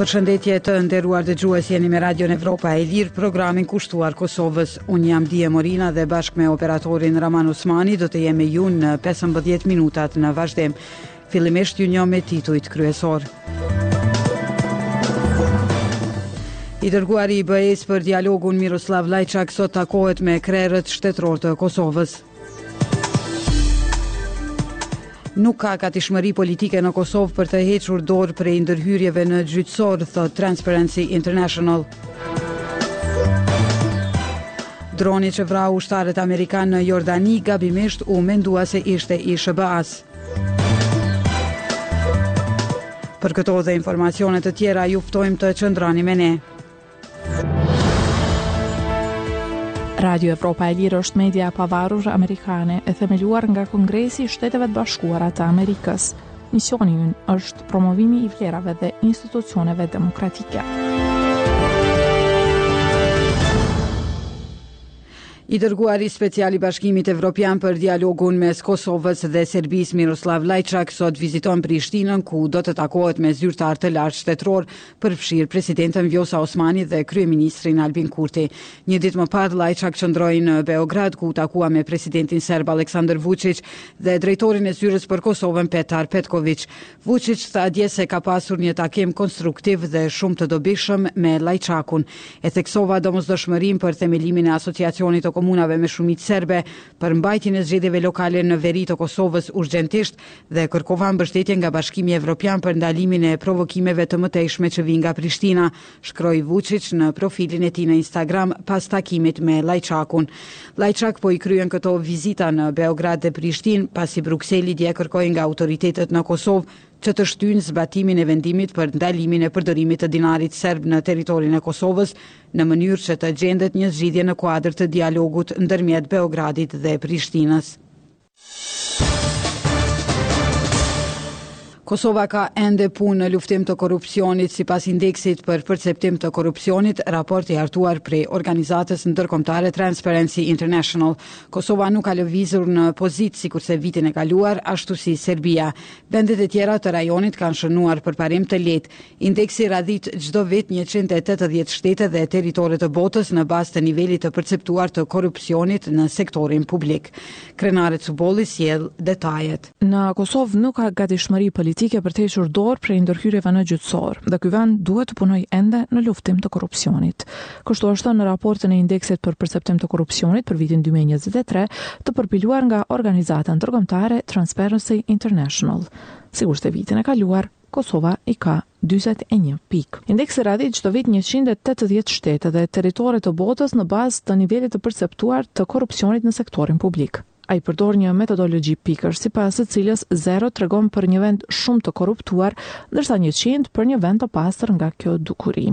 Përshëndetje të nderuar dëgjues jeni me Radion Evropa e Lirë, programin kushtuar Kosovës. Unë jam Dije Morina dhe bashkë me operatorin Raman Usmani do të jemi me ju në 15 minutat në vazhdim. Fillimisht ju njoh me titujt kryesor. I dërguari i BE-së për dialogun Miroslav Lajçak sot takohet me krerët shtetërorë të Kosovës. Nuk ka gatishmëri politike në Kosovë për të hequr dorë prej ndërhyrjeve në gjyqësor, thotë Transparency International. Droni që vrau ushtarët amerikanë në Jordani gabimisht u mendua se ishte i SHBA-së. Për këto dhe informacione të tjera, ju ftojmë të qëndroni me ne. Radio Evropa e Lirë është media e pavarur amerikane e themeluar nga Kongresi i Shteteve të Bashkuara të Amerikës. Misioni ynë është promovimi i vlerave dhe institucioneve demokratike. I dërguari special i Bashkimit Evropian për dialogun mes Kosovës dhe Serbisë Miroslav Lajçak sot viziton Prishtinën ku do të takohet me zyrtarë të lartë shtetërorë, përfshirë presidenten Vjosa Osmani dhe kryeministrin Albin Kurti. Një ditë më parë Lajçak qëndroi në Beograd ku u takua me presidentin serb Aleksandar Vuçiç dhe drejtorin e zyrës për Kosovën Petar Petkoviç. Vuçiç tha dje se ka pasur një takim konstruktiv dhe shumë të dobishëm me Lajçakun. E theksova domosdoshmërinë për themelimin e Asociacionit të Komunave me Shumicë Serbe, për mbajtjen e zgjedhjeve lokale në veri të Kosovës urgjentisht dhe kërkova mbështetje nga Bashkimi Evropian për ndalimin e provokimeve të mëtejshme që vijnë nga Prishtina, shkroi Vuçiç në profilin e tij në Instagram pas takimit me Lajçakun. Lajçak po i kryen këto vizita në Beograd dhe Prishtinë, pasi Brukseli dje kërkoi nga autoritetet në Kosovë që të shtyjnë zbatimin e vendimit për ndalimin e përdorimit të dinarit serb në territorin e Kosovës, në mënyrë që të gjendet një zgjidhje në kuadër të dialogut ndërmjet Beogradit dhe Prishtinës. Kosova ka ende punë në luftim të korrupsionit, sipas indeksit për perceptim të korrupsionit, raport i hartuar prej organizatës ndërkombëtare Transparency International. Kosova nuk ka lëvizur në pozitë sikurse vitin e kaluar, ashtu si Serbia. Vendet e tjera të rajonit kanë shënuar përparim të lehtë. Indeksi radhit çdo vit njëqind e tetëdhjetë shtete dhe territore të botës në bazë të nivelit të perceptuar të korrupsionit në sektorin publik. Krenare Cubolli sjell detajet. Në Kosovë nuk ka gatishmëri politike për të hequr dorë prej ndërhyrjeve në gjyqësor dhe ky vend duhet të punojë ende në luftim të korrupsionit. Kështu është thënë në raportin e Indeksit për Perceptim të Korrupsionit për vitin dy mijë e njëzet e tre, të përpiluar nga organizata ndërkombëtare Transparency International. Sikurse vitin e kaluar, Kosova i ka dyzet e një pikë. Indeksi radhit çdo vit njëqind e tetëdhjetë shtete dhe territore të botës në bazë të nivelit të perceptuar të korrupsionit në sektorin publik. Ai përdor një metodologji pikësh, sipas së cilës zero tregon për një vend shumë të korruptuar, ndërsa njëqind për një vend të pastër nga kjo dukuri.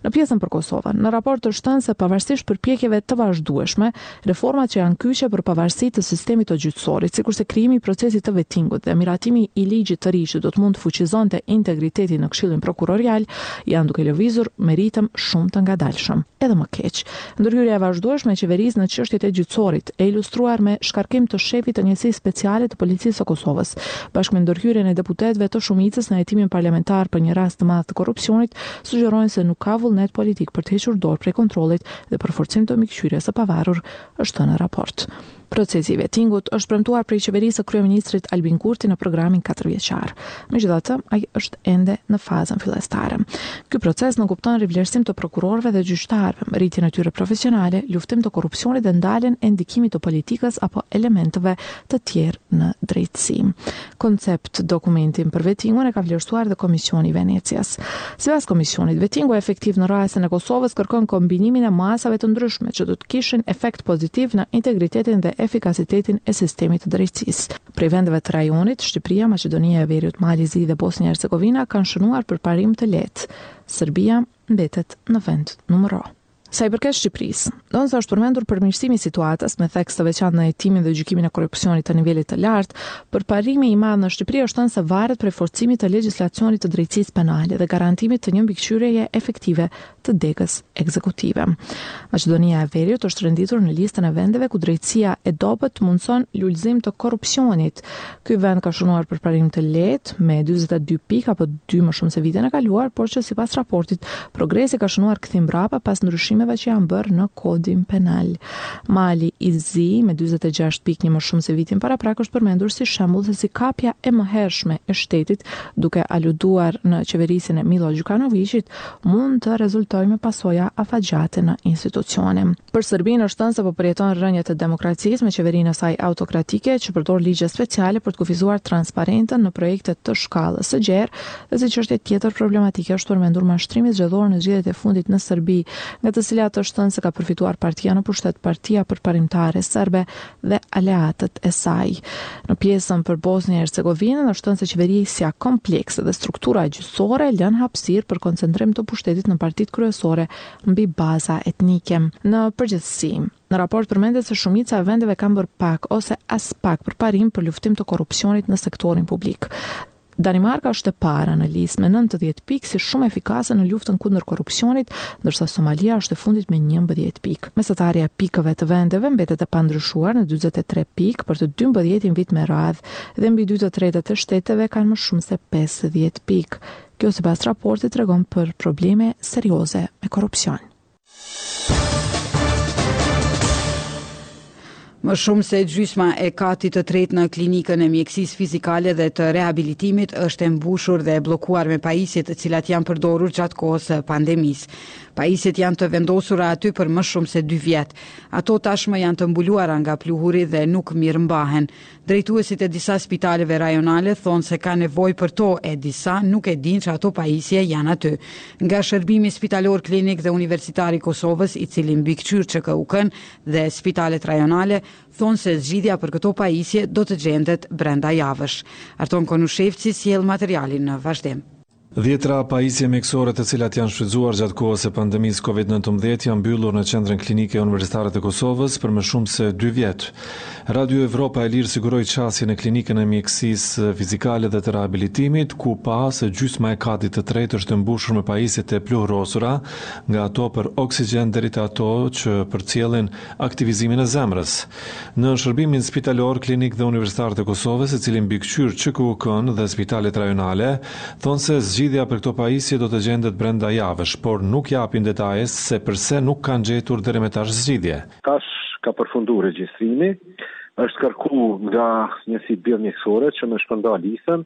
Në pjesën për Kosovën, në raport është thënë se pavarësisht përpjekjeve të vazhdueshme, Reformat që janë kyçe për pavarësi të sistemit të gjyqësorit, sikurse krijimi i procesit të vetingut dhe miratimi i ligjit të ri që do të mund të fuqizonte integritetin në Këshillin Prokurorial, janë duke lëvizur me ritëm shumë të ngadalshëm, edhe më keq. Ndërhyrja e vazhdueshme e qeverisë në çështjet e gjyqësorit, e ilustruar me shkarkim të shefit të Njësisë Speciale të Policisë së Kosovës, bashkë me ndërhyrjen e deputetëve të shumicës në hetimin parlamentar për një rast të madh të korrupsionit, sugjerojnë se nuk ka vullnet politik për të hequr dorë prej kontrollit dhe për forcim të mbikëqyrjes së pavarur, është thënë në raport. Procesi i vetingut është premtuar prej qeverisë së kryeministrit Albin Kurti në programin katërvjeçar. Megjithatë, ai është ende në fazën fillestare. Ky proces nënkupton rivlerësim të prokurorëve dhe gjyqtarëve, rritjen e tyre profesionale, luftim të korrupsionit dhe ndaljen e ndikimit të politikës apo elementeve të tjerë në drejtësi. Koncept dokumentin për Vetingun e ka vlerësuar edhe Komisioni i Venecias. Sipas Komisionit, Vetingu efektiv në rastin e Kosovës kërkon kombinimin e masave të ndryshme që do të kishin efekt pozitiv në integritetin dhe efikasitetin e sistemit të drejtësisë. Prej vendeve të rajonit, Shqipëria, Maqedonia e Veriut, Mali i Zi dhe Bosnja e Hercegovina kanë shënuar përparim të lehtë. Serbia mbetet në vendnumëro. Sa i përket Shqipërisë, ndonëse është përmendur përmirësimi i situatës me theks të veçantë në hetimin dhe gjykimin e korrupsionit të nivelit të lartë, përparimi i madh në Shqipëri është thënë se varet prej forcimit të legjislacionit të drejtësisë penale dhe garantimit të një mbikëqyrjeje efektive të degës ekzekutive. Maqedonia e Veriut është renditur në listën e vendeve ku drejtësia e dobët mundëson lulëzim të korrupsionit, Ky vend ka shënuar përparim të lehtë me dyzet e dy pikë apo dy më shumë se vitin e kaluar, por që sipas raportit, progresi ka shënuar kthim mbrapa pas ndryshimeve që janë bërë në Kodin Penal. Mali i Zi me dyzet e gjashtë pikë një më shumë se vitin paraprak është përmendur si shembull se si kapja e mëhershme e shtetit, duke aluduar në qeverisjen e Milo Gjukanoviqit, mund të rezultojë me pasoja afatgjate në institucione. Për Serbinë është thënë se po përjeton rënie të demokracisë me qeverinë e saj autokratike që përdor ligje speciale për të kufizuar transparencën në projekte të shkallës së gjerë dhe si çështje tjetër problematike është përmendur mashtrimi zgjedhor në zgjedhjet e fundit në Serbi, nga të cilat është thënë se ka përfituar partia në pushtet Partia Përparimtare Serbe dhe aleatët e saj. Në pjesën për Bosnjë e Hercegovinën është thënë se qeverisja komplekse dhe struktura gjyqësore lënë hapësirë për koncentrim të pushtetit në partitë kryesore mbi baza etnike. Në përgjithësi, në raport përmendet se shumica e vendeve kanë bërë pak ose aspak përparim për luftim të korrupsionit në sektorin publik. Danimarka është e para në listë me nëntëdhjetë pikë si shumë efikase në luftën kundër korrupsionit, ndërsa Somalia është e fundit me njëmbëdhjetë pikë. Mesatarja e pikëve të vendeve mbetet e pandryshuar në dyzet e tre pikë për të dymbëdhjetin vit me radhë dhe mbi dy të tretët e shteteve kanë më shumë se pesëdhjetë pikë. Kjo sipas raportit tregon për probleme serioze me korrupsion. Më shumë se gjysma e katit të tretë në Klinikën e Mjekësisë Fizikale dhe të Rehabilitimit është e mbushur dhe e bllokuar me pajisje të cilat janë përdorur gjatë kohës së pandemisë. Pajisjet janë të vendosura aty për më shumë se dy vjet. Ato tashmë janë të mbuluara nga pluhuri dhe nuk mirëmbahen. Drejtuesit e disa spitaleve rajonale thonë se ka nevojë për to e disa nuk e dinë që ato pajisje janë aty. Nga Shërbimi Spitalor Klinik dhe Universitar i Kosovës, i cili mbikëqyr QKUK-në dhe spitalet rajonale, thonë se zgjidhja për këto pajisje do të gjendet brenda javësh. Arton Konushevci sjell materialin në vazhdim. Dhjetëra pajisje mjekësore të cilat janë shfrytëzuar gjatë kohës së pandemisë Covid nëntëmbëdhjetë janë mbyllur në Qendrën Klinike Universitare të Kosovës për më shumë se dy vjet. Radio Evropa e Lirë siguroi qasje në Klinikën e Mjekësisë Fizikale dhe të Rehabilitimit, ku pa se gjysma e katit të tretë është e mbushur me pajisje të pluhurosura, nga ato për oksigjen deri te ato që përcjellin aktivizimin e zemrës. Në shërbimin spitalor, klinik dhe universitar të Kosovës, i cili mbikëqyr QKUK-në dhe spitalet rajonale, thonë se zgjidhja për këto pajisje do të gjendet brenda javësh, por nuk japin detaje se përse nuk kanë gjetur deri më tash zgjidhje. Tash ka përfundu regjistrimi, është kërku nga njësitë biomjekësore që me shpërnda listën,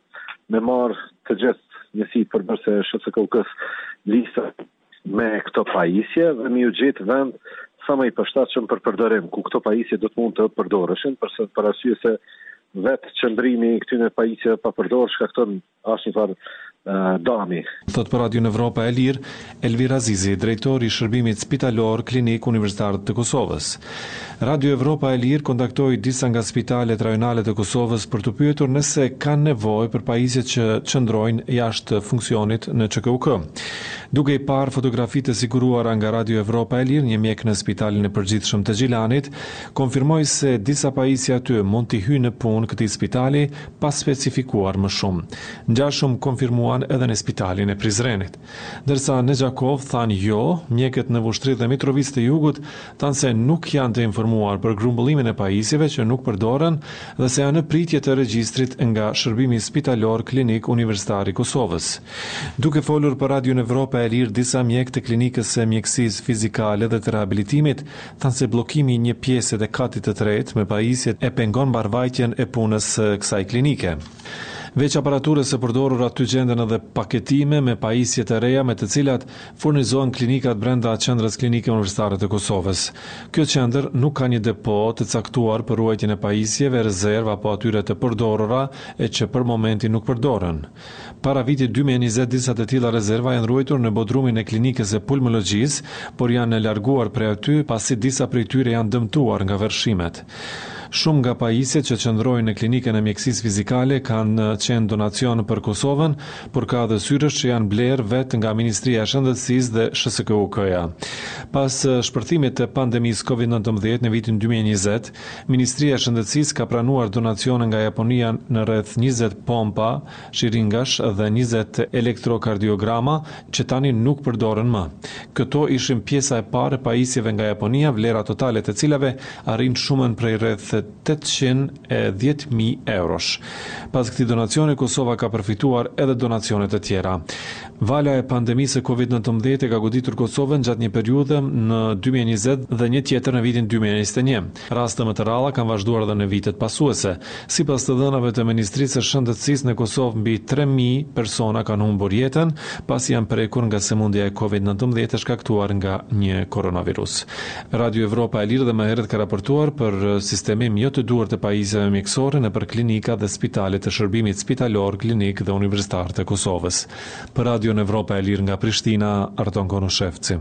me marrë të gjitha njësitë përbërëse të SHSKUK-së listën me këto pajisje dhe me ju gjetë vend sa ma i përshtatshëm për përdorim, ku këto pajisje do të mund të përdoreshin, përse për arsye se vetë qëndrimi i këtyre pajisjeve pa përdorë shkakton një farë dami. Thotë për Radion Evropa e Lirë, Elvir Azizi, drejtor i Shërbimit Spitalor Klinik Universitar të Kosovës. Radio Evropa e Lirë kontaktoi disa nga spitalet rajonale të Kosovës për t'u pyetur nëse kanë nevojë për pajisjet që qëndrojnë jashtë funksionit në QKUK. Duke i parë fotografitë e siguruara nga Radio Evropa e Lirë, një mjek në Spitalin e Përgjithshëm të Gjilanit konfirmoi se disa pajisje aty mund t'i hyjnë në punë këtij spitali, pa specifikuar më shumë. Ngjashëm konfirmuan edhe në spitalin e Prizrenit. Ndërsa në Gjakovë thanë jo, mjekët në Vushtrri dhe Mitrovicë të Jugut thanë se nuk janë të informuar për grumbullimin e pajisjeve që nuk përdoren dhe se janë në pritje të regjistrit nga Shërbimi Spitalor Klinik Universitar i Kosovës. Duke folur për Radion Evropa e Lirë disa mjekë të Klinikës së Mjekësisë Fizikale dhe të Rehabilitimit thanë se bllokimi i një pjese të katit të tretë me pajisje e pengon mbarëvajtjen e punës së kësaj klinike. Veç aparaturës së përdorur aty gjenden edhe paketime me pajisje të reja me të cilat furnizohen klinikat brenda Qendrës Klinike Universitare të Kosovës. Kjo qendër nuk ka një depo të caktuar për ruajtjen e pajisjeve rezervë apo atyre të përdorura e që për momentin nuk përdoren. Para vitit dy mijë e njëzet disa të tilla rezerva janë ruajtur në bodrumin e Klinikës së Pulmologjisë, por janë larguar prej aty pasi disa prej tyre janë dëmtuar nga vërshimet. Shumë nga pajisjet që qëndrojnë në Klinikën e Mjekësisë Fizikale kanë qenë donacion për Kosovën, por ka dhe syresh që janë blerë vetë nga Ministria e Shëndetësisë dhe SHSKUK-ja. Pas shpërthimit të pandemisë Covid nëntëmbëdhjetë në vitin dy mijë e njëzet, Ministria e Shëndetësisë ka pranuar donacione nga Japonia në rreth njëzet pompa shiringash dhe njëzet elektrokardiograma që tani nuk përdoren më. Këto ishin pjesa e parë e pajisjeve nga Japonia, vlera totale e të cilave arrin shumën prej rreth tetëqind e dhjetë mijë eurosh. Pas këtij donacioni Kosova ka përfituar edhe donacione të tjera. Vala e pandemisë së Covid nëntëmbëdhjetë e ka goditur Kosovën gjatë një periudhe në dy mijë e njëzet dhe një tjetër në vitin dy mijë e njëzet e një. Raste më të rralla kanë vazhduar edhe në vitet pasuese. Sipas të dhënave të Ministrisë së Shëndetësisë në Kosovë mbi tre mijë persona kanë humbur jetën pasi janë prekur nga sëmundja e Covid nëntëmbëdhjetë e shkaktuar nga një koronavirus. Radio Evropa e Lirë dhe më herët ka raportuar për sistemim jo të duhur të pajisjeve mjekësore nëpër klinika dhe spitale të Shërbimit Spitalor, Klinik dhe Universitar të Kosovës. Për Radion Evropa e Lirë nga Prishtina, Arton Konushevci.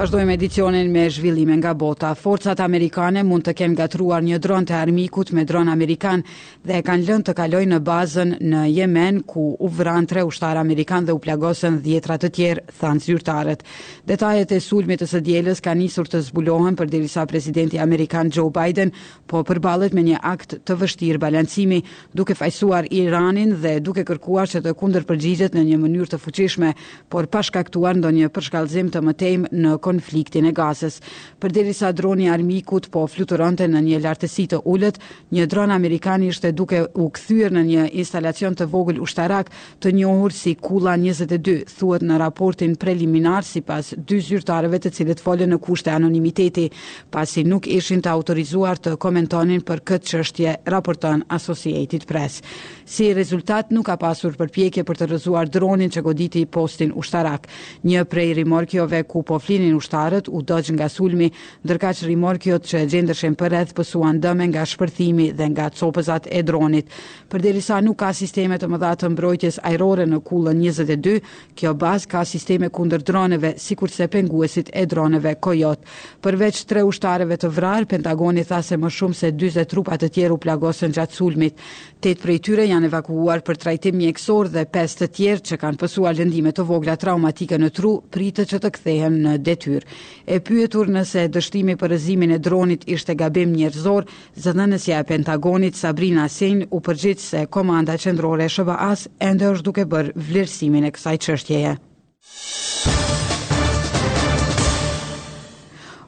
Vazhdojmë edicionin me zhvillime nga bota. Forcat amerikane mund të kenë ngatërruar një dron të armikut me dron amerikan dhe e kanë lënë të kalojë në bazën në Jemen, ku u vranë tre ushtarë amerikanë dhe u plagosën dhjetra të tjerë, thanë zyrtarët. Detajet e sulmit të së dielës kanë nisur të zbulohen përderisa presidenti amerikan Joe Biden po përballet me një akt të vështirë balancimi, duke fajësuar Iranin dhe duke kërkuar që të kundërpërgjigjet në një mënyrë të fuqishme, por pa shkaktuar ndonjë përshkallëzim të mëtejmë në konfliktin e Gazës. Përderisa droni i armikut po fluturonte në një lartësi të ulët, një dron amerikan ishte duke u kthyer në një instalacion të vogël ushtarak, të njohur si Kulla 22, thuhet në raportin preliminar sipas dy zyrtarëve të cilët folën në kushte anonimiteti, pasi nuk ishin të autorizuar të komentonin për këtë çështje, raporton Associated Press. Si rezultat, nuk ka pasur përpjekje për të rrëzuar dronin që goditi postin ushtarak. Një prej rimorkiove ku po flinin ushtarët u dogj nga sulmi, ndërkaq rimorkiot që gjendeshin përreth pësuan dëme nga shpërthimi dhe nga copëzat e dronit. Përderisa nuk ka sisteme të mëdha të mbrojtjes ajrore në kullën njëzet e dy, kjo bazë ka sisteme kundër droneve, sikurse penguesit e droneve Coyote. Përveç tre ushtarëve të vrarë, Pentagoni tha se më shumë se dyzet trupa të tjerë u plagosën gjatë sulmit. Tetë prej tyre janë evakuuar për trajtim mjekësor dhe pesë të tjerë që kanë pësuar lëndime të vogla traumatike në tru pritet që të kthehen në detyrë. E pyetur nëse dështimi për rrëzimin e dronit ishte gabim njerëzor, zëdhënësja e Pentagonit Sabrina Singh u përgjigj se Komanda Qendrore e SHBA-së ende është duke bërë vlerësimin e kësaj çështjeje.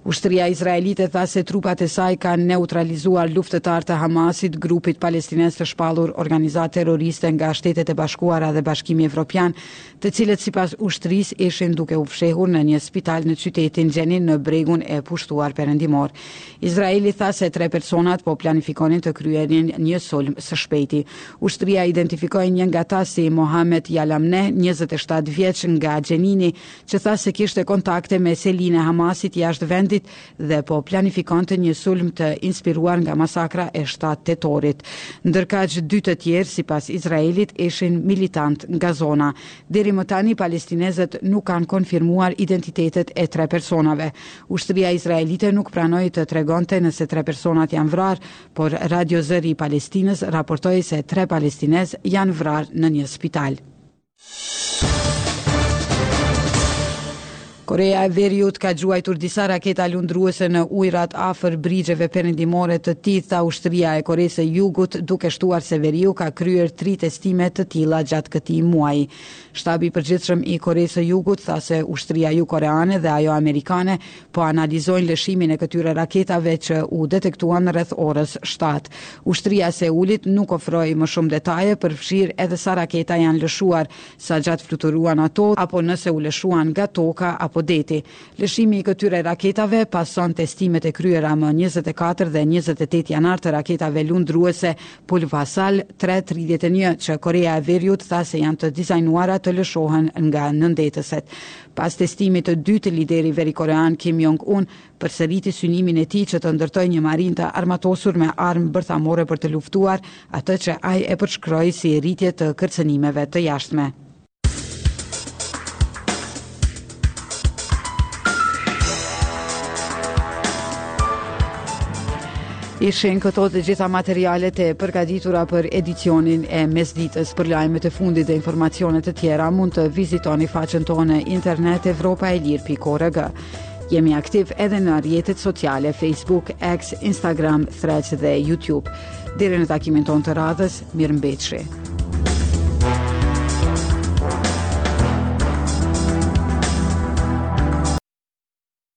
Ushtria izraelite tha se trupat e saj kanë neutralizuar luftëtarë të Hamasit, grupit palestinez të shpallur organizatë terroriste nga Shtetet e Bashkuara dhe Bashkimi Evropian, të cilët sipas ushtrisë ishin duke u fshehur në një spital në qytetin Xhenin në bregun e pushtuar perëndimor. Izraeli tha se tre personat po planifikonin të kryenin një sulm së shpejti. Ushtria identifikoi një nga ta si Mohamed Jalamneh, 27 vjeç nga Xhenini, që tha se kishte kontakte me selinë e Hamasit jashtë vendit dhe po planifikonte një sulm të inspiruar nga masakra e 7 tetorit. Ndërkaq, dy të tjerë, sipas Izraelit, ishin militantë nga zona. Deri më tani palestinezët nuk kanë konfirmuar identitetet e tre personave. Ushtria izraelite nuk pranoi të tregonte nëse tre personat janë vrarë, por Radio Zëri i Palestinës raportoi se tre palestinezë janë vrarë në një spital. Koreja e Veriut ka gjuajtur disa raketa lundruese në ujërat afër brigjeve perëndimore të tij, tha ushtria e Koresë së Jugut, duke shtuar se Veriu ka kryer tri testime të tilla gjatë këtij muaji. Shtabi i Përgjithshëm i Koresë së Jugut tha se ushtria jugkoreane dhe ajo amerikane po analizojnë lëshimin e këtyre raketave që u detektuan rreth orës shtatë. Ushtria e Seulit nuk ofroi më shumë detaje, përfshirë edhe sa raketa janë lëshuar, sa gjatë fluturuan ato apo nëse u lëshuan nga toka apo deti. Lëshimi i këtyre raketave pason testimet e kryera më njëzet e katër dhe njëzet e tetë janar të raketave lundruese Pulvasal tre tridhjetë e një, që Koreja e Veriut tha se janë të dizajnuara të lëshohen nga nëndetëset. Pas testimit të dytë, lideri verikorean Kim Jong-un përsëriti synimin e tij që të ndërtojë një marinë të armatosur me armë bërthamore për të luftuar, atë që ai e përshkroi si rritje të kërcënimeve të jashtme. Ishin këto të gjitha materialet e përgatitura për edicionin e mesditës. Për lajmet e fundit dhe informacione të tjera mund të vizitoni faqen tonë në internet evropaelire.org. Jemi aktivë edhe në rrjetet sociale Facebook, X, Instagram, Threads dhe YouTube. Deri në takimin tonë të radhës, Mirë mbetshi.